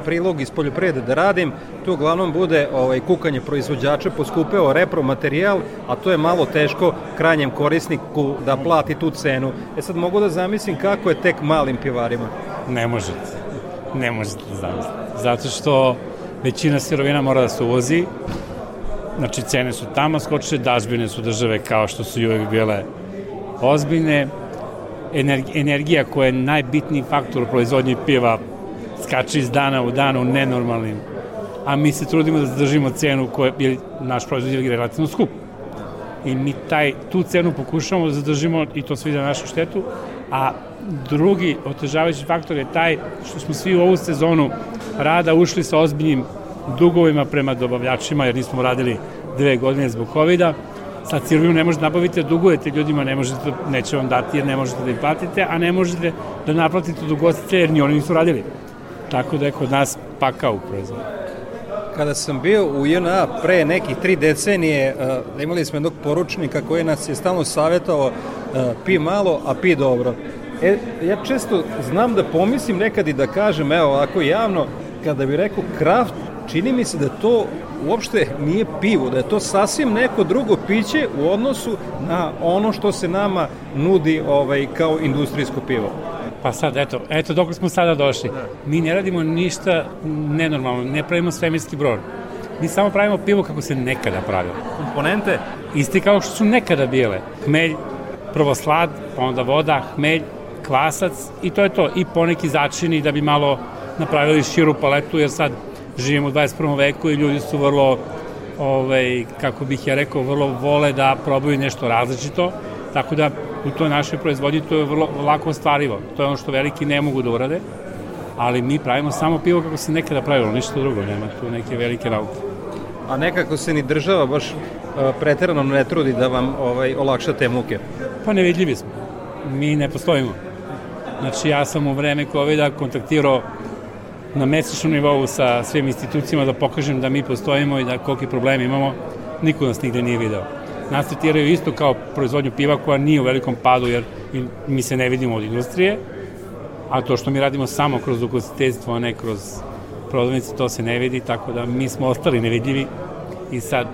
prilog iz poljoprivrede da radim, tu uglavnom bude ovaj, kukanje proizvođača, poskupeo repromaterijal, a to je malo teško krajnjem korisniku da plati tu cenu. E sad mogu da zamislim kako je tek malim pivarima. Ne možete. Ne možete da zamislite. Zato što većina sirovina mora da se uvozi, znači cene su tamo skočile, dažbine su države kao što su i uvek bile ozbiljne, energija koja je najbitniji faktor u proizvodnji piva skače iz dana u dan u nenormalnim a mi se trudimo da zadržimo cenu koja je naš proizvod je relativno skup i mi taj, tu cenu pokušamo da zadržimo i to svi za našu štetu a drugi otežavajući faktor je taj što smo svi u ovu sezonu rada ušli sa ozbiljnim dugovima prema dobavljačima jer nismo radili dve godine zbog covid -a. Sad sirovinu ne možete nabaviti, dugujete ljudima, ne možete, neće vam dati jer ne možete da ih platite, a ne možete da naplatite od ugostitelja jer ni oni nisu radili. Tako da je kod nas pakao u proizvodu. Kada sam bio u JNA pre nekih tri decenije, uh, imali smo jednog poručnika koji nas je stalno savjetovao uh, pi malo, a pi dobro. E, ja često znam da pomislim nekad i da kažem, evo ovako javno, kada bi rekao kraft, čini mi se da to uopšte nije pivo, da je to sasvim neko drugo piće u odnosu na ono što se nama nudi ovaj kao industrijsko pivo. Pa sad, eto, eto dok smo sada došli. Mi ne radimo ništa nenormalno, ne pravimo svemirski brod. Mi samo pravimo pivo kako se nekada pravilo. Komponente? Isti kao što su nekada bile. Hmelj, prvo slad, pa onda voda, hmelj, kvasac i to je to. I poneki začini da bi malo napravili širu paletu, jer sad živimo u 21. veku i ljudi su vrlo, ovaj, kako bih ja rekao, vrlo vole da probaju nešto različito, tako da u toj našoj proizvodnji to je vrlo lako ostvarivo. To je ono što veliki ne mogu da urade, ali mi pravimo samo pivo kako se nekada pravilo, ništa drugo, nema tu neke velike nauke. A nekako se ni država baš uh, preterano ne trudi da vam ovaj olakša te muke. Pa nevidljivi smo. Mi ne postojimo. Znači ja sam u vreme COVID-a kontaktirao na mesečnom nivou sa svim institucijama da pokažem da mi postojimo i da koliki problemi imamo, niko nas nigde nije video. Nas tretiraju isto kao proizvodnju piva koja nije u velikom padu jer mi se ne vidimo od industrije, a to što mi radimo samo kroz ugostiteljstvo, a ne kroz prodavnice, to se ne vidi, tako da mi smo ostali nevidljivi i sad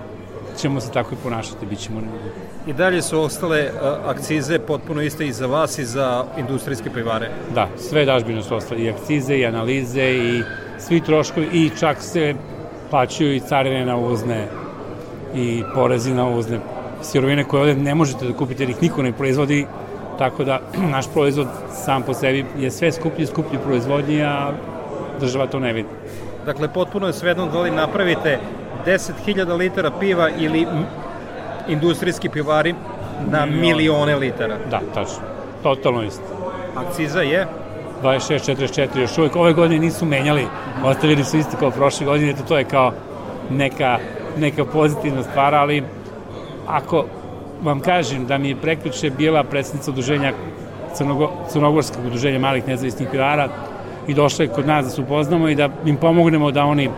ćemo se tako i ponašati, bit ćemo nevidljivi. I dalje su ostale akcize potpuno iste i za vas i za industrijske pivare? Da, sve dažbine su ostale, i akcize, i analize, i svi troškovi, i čak se plaćaju i carine na uvozne, i porezi na uvozne sirovine koje ovde ne možete da kupite jer ih niko ne proizvodi, tako da naš proizvod sam po sebi je sve skuplji i skuplji proizvodnji, a država to ne vidi. Dakle, potpuno je svejedno da li napravite 10.000 litara piva ili industrijski pivari na milione litara. Da, tačno. Totalno isto. Akciza je? 26-44 još uvijek. Ove godine nisu menjali, ostavili su isto kao prošle godine, to, to je kao neka, neka pozitivna stvar, ali ako vam kažem da mi je preključe bila predsednica udruženja Crnogo, Crnogorskog udruženja malih nezavisnih pivara i došla je kod nas da se upoznamo i da im pomognemo da oni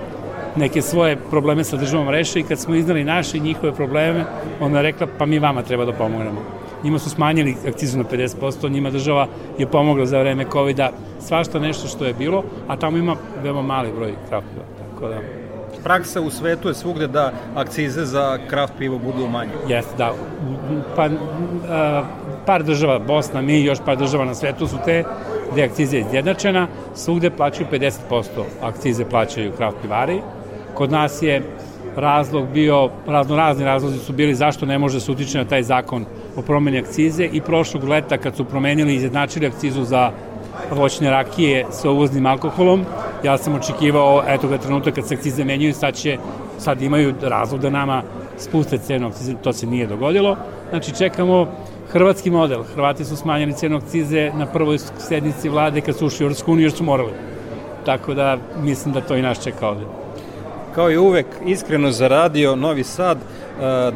neke svoje probleme sa državom reše i kad smo iznali naše i njihove probleme, ona je rekla pa mi vama treba da pomognemo. Njima su smanjili akcizu na 50%, njima država je pomogla za vreme COVID-a svašta nešto što je bilo, a tamo ima veoma mali broj kraftova. Tako da praksa u svetu je svugde da akcize za kraft pivo budu manje. Jeste, da. Pa, a, par država, Bosna, mi još par država na svetu su te gde akciza je izjednačena, svugde plaćaju 50% akcize plaćaju kraft pivari. Kod nas je razlog bio, razno razni razlozi su bili zašto ne može da se utiče na taj zakon o promeni akcize i prošlog leta kad su promenili i izjednačili akcizu za voćne rakije sa uvoznim alkoholom, ja sam očekivao, eto ga trenutak kad se akcize menjaju, sad će, sad imaju razlog da nama spuste cenu akcize, to se nije dogodilo. Znači čekamo hrvatski model. Hrvati su smanjili cenu akcize na prvoj sednici vlade kad su ušli u Europsku uniju jer su morali. Tako da mislim da to i naš čeka ovde. Kao i uvek, iskreno za radio Novi Sad,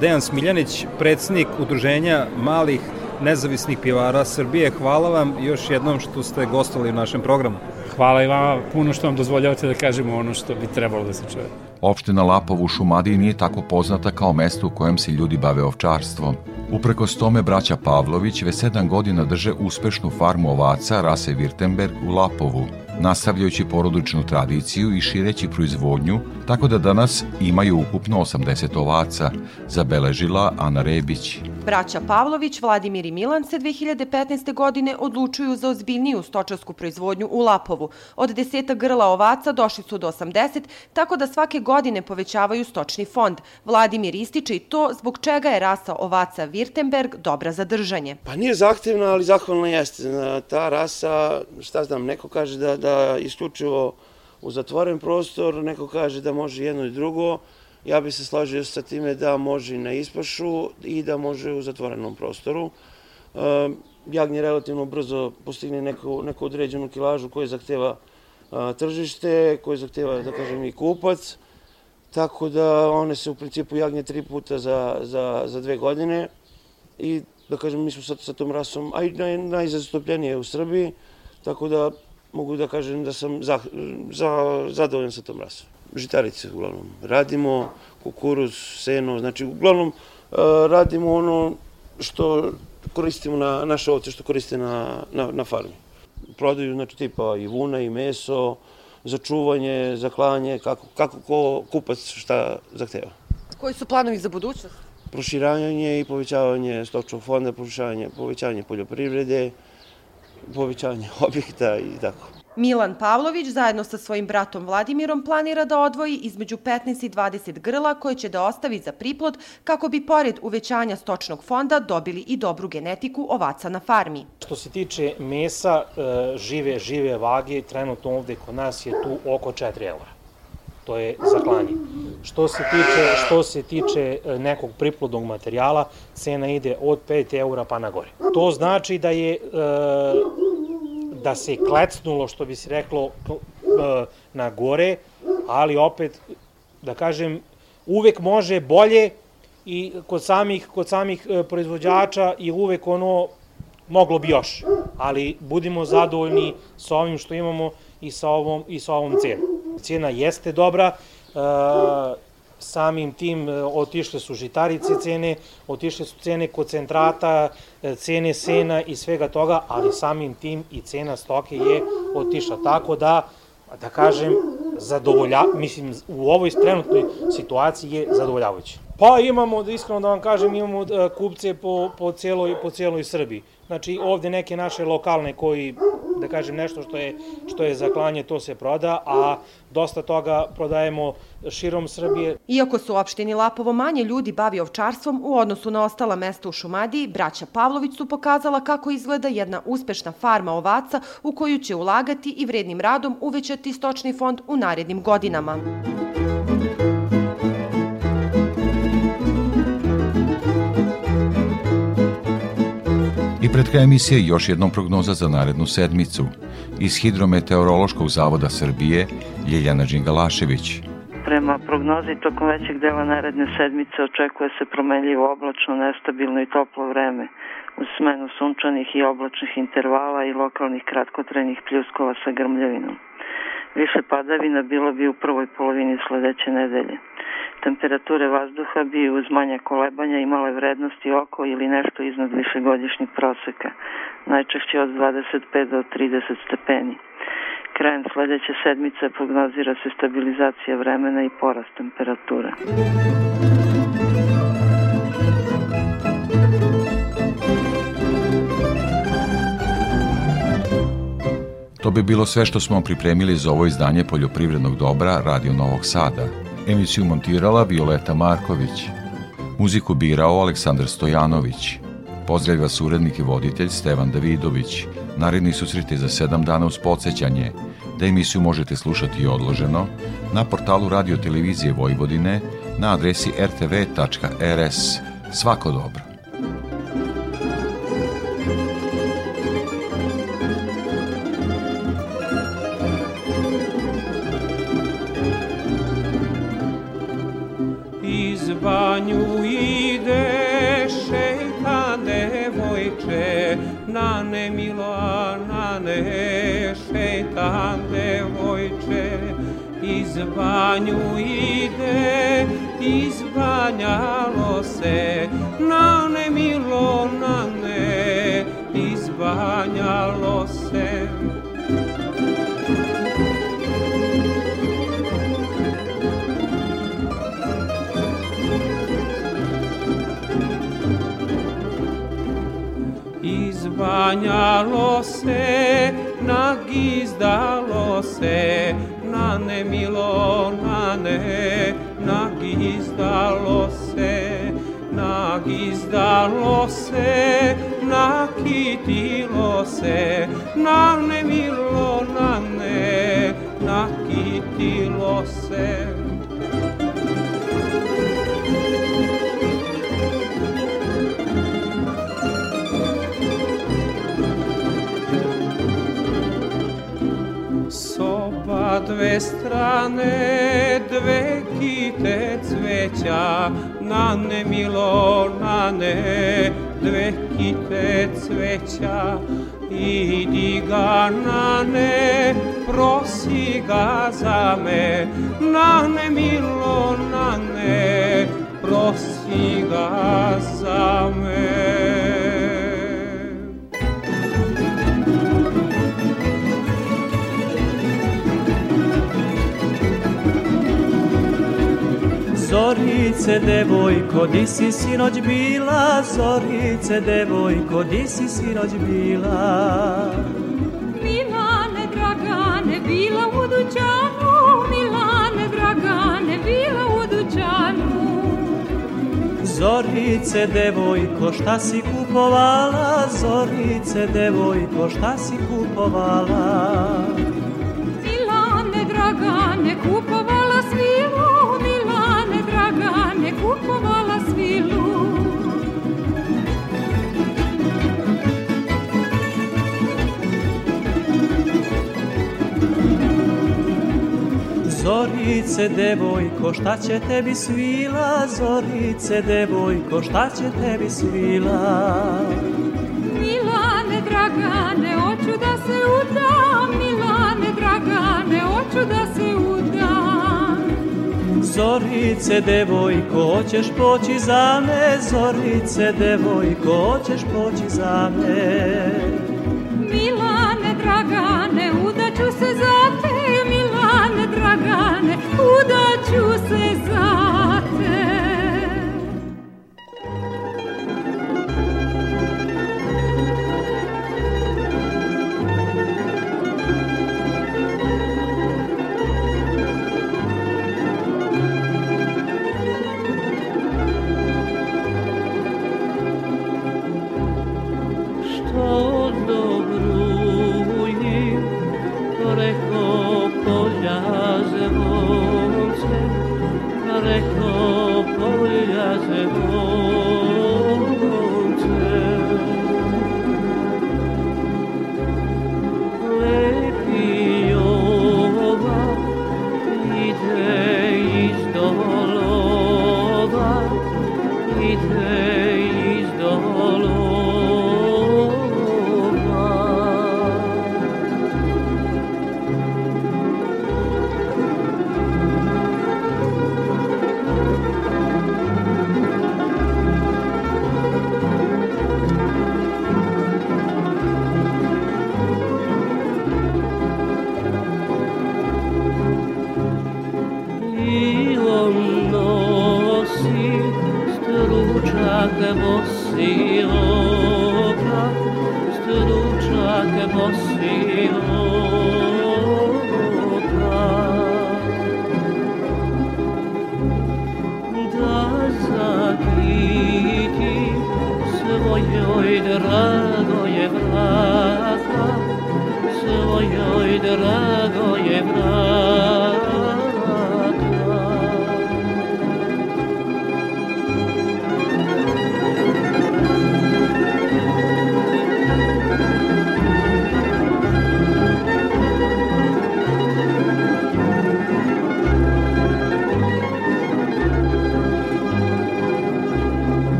Dejan Smiljanić, predsednik Udruženja malih nezavisnih pivara Srbije. Hvala vam još jednom što ste gostovali u našem programu. Hvala i vama puno što vam dozvoljavate da kažemo ono što bi trebalo da se čuje. Opština Lapovo u Šumadiji nije tako poznata kao mesto u kojem se ljudi bave ovčarstvom. Uprkos tome braća Pavlović već sedam godina drže uspešnu farmu ovaca rase Wirtenberg u Lapovu, nastavljajući porodičnu tradiciju i šireći proizvodnju, tako da danas imaju ukupno 80 ovaca, zabeležila Ana Rebić. Braća Pavlović, Vladimir i Milan se 2015. godine odlučuju za ozbiljniju stočarsku proizvodnju u Lapovu. Od deseta grla ovaca došli su do 80, tako da svake godine povećavaju stočni fond. Vladimir ističe i to zbog čega je rasa ovaca Wirtenberg dobra za držanje. Pa nije zahtevna, ali zahvalna jeste. Ta rasa, šta znam, neko kaže da, da isključivo u zatvoren prostor, neko kaže da može jedno i drugo. Ja bi se složio sa time da može i na ispašu i da može u zatvorenom prostoru. Jagnje relativno brzo postigne neku, neku određenu kilažu koju zahteva tržište, koje zahteva, da kažem, i kupac. Tako da one se u principu jagnje tri puta za, za, za dve godine i da kažem, mi smo sa, sa tom rasom, a i naj, najzastupljenije u Srbiji, tako da mogu da kažem da sam za, za, zadovoljan sa tom rasom. Žitarice uglavnom. Radimo kukuruz, seno, znači uglavnom uh, radimo ono što koristimo na naše ovce, što koriste na, na, na farmi. Prodaju znači tipa i vuna i meso, za čuvanje, za klanje, kako, kako ko kupac šta zahteva. Koji su planovi za budućnost? Proširanje i povećavanje stočnog fonda, povećavanje, povećanje poljoprivrede, povećanje objekta i tako. Milan Pavlović zajedno sa svojim bratom Vladimirom planira da odvoji između 15 i 20 grla koje će da ostavi za priplod kako bi pored uvećanja stočnog fonda dobili i dobru genetiku ovaca na farmi. Što se tiče mesa, e, žive, žive vage, trenutno ovde kod nas je tu oko 4 eura. To je za klanje. Što se tiče, što se tiče e, nekog priplodnog materijala, cena ide od 5 eura pa na gore. To znači da je e, da se klecnulo, što bi se reklo, e, na gore, ali opet, da kažem, uvek može bolje i kod samih, kod samih proizvođača i uvek ono moglo bi još, ali budimo zadovoljni sa ovim što imamo i sa ovom, i sa ovom cenom. Cena jeste dobra, e, samim tim e, otišle su žitarice cene, otišle su cene koncentrata, e, cene sena i svega toga, ali samim tim i cena stoke je otišla. Tako da, da kažem, zadovolja, mislim, u ovoj trenutnoj situaciji je zadovoljavajuće. Pa imamo, iskreno da vam kažem, imamo kupce po, po, cijeloj, po cijeloj Srbiji. Znači ovde neke naše lokalne koji, da kažem nešto što je, što je za klanje, to se proda, a dosta toga prodajemo širom Srbije. Iako su u opštini Lapovo manje ljudi bavi ovčarstvom u odnosu na ostala mesta u Šumadiji, braća Pavlović su pokazala kako izgleda jedna uspešna farma ovaca u koju će ulagati i vrednim radom uvećati stočni fond u narednim godinama. I pred kraj emisije još jednom prognoza za narednu sedmicu. Iz Hidrometeorološkog zavoda Srbije, Ljeljana Đingalašević. Prema prognozi tokom većeg dela naredne sedmice očekuje se promenljivo oblačno, nestabilno i toplo vreme uz smenu sunčanih i oblačnih intervala i lokalnih kratkotrenih pljuskova sa grmljavinom. Više padavina bilo bi u prvoj polovini sledeće nedelje. Temperature vazduha bi uz manje kolebanja imale vrednosti oko ili nešto iznad višegodišnjeg proseka, najčešće od 25 do 30 stepeni. Krajem sledeće sedmice prognozira se stabilizacija vremena i porast temperature. To bi bilo sve što smo pripremili za ovo izdanje poljoprivrednog dobra Radio Novog Sada. Emisiju montirala Violeta Marković. Muziku birao Aleksandar Stojanović. Pozdravlja vas urednik i voditelj Stevan Davidović. Naredni susreti za sedam dana uz podsjećanje da emisiju možete slušati i odloženo na portalu Radio Televizije Vojvodine na adresi rtv.rs. Svako dobro. na Nane mila, nane šeitan devojče, iz banju ide, iz izbanjalo se, Izbanjalo se, nagizdalo se, na nemilo, na ne, nagizdalo se, nagizdalo se, nakitilo se, na nemilo, dve strane, dve kite cveća, na ne milo, na ne, dve kite cveća. Idi ga na ne, prosi ga za me, na ne milo, na ne, prosi ga za me. Zorice, devojko, di si sinoć bila? Zorice, devojko, di si sinoć bila? Milane, Dragane, bila u dućanu, Milane, Dragane, bila u dućanu. Zorice, devojko, šta si kupovala? Zorice, devojko, šta si kupovala? Milane, Dragane, kupovala Zorice, devojko, šta će tebi svila? Zorice, devojko, šta će tebi svila? Milane, Dragane, hoću da se udam, Milane, Dragane, hoću da se udam. Zorice, devojko, hoćeš poći za me? Zorice, devojko, hoćeš poći za me? Dragane, udaću se za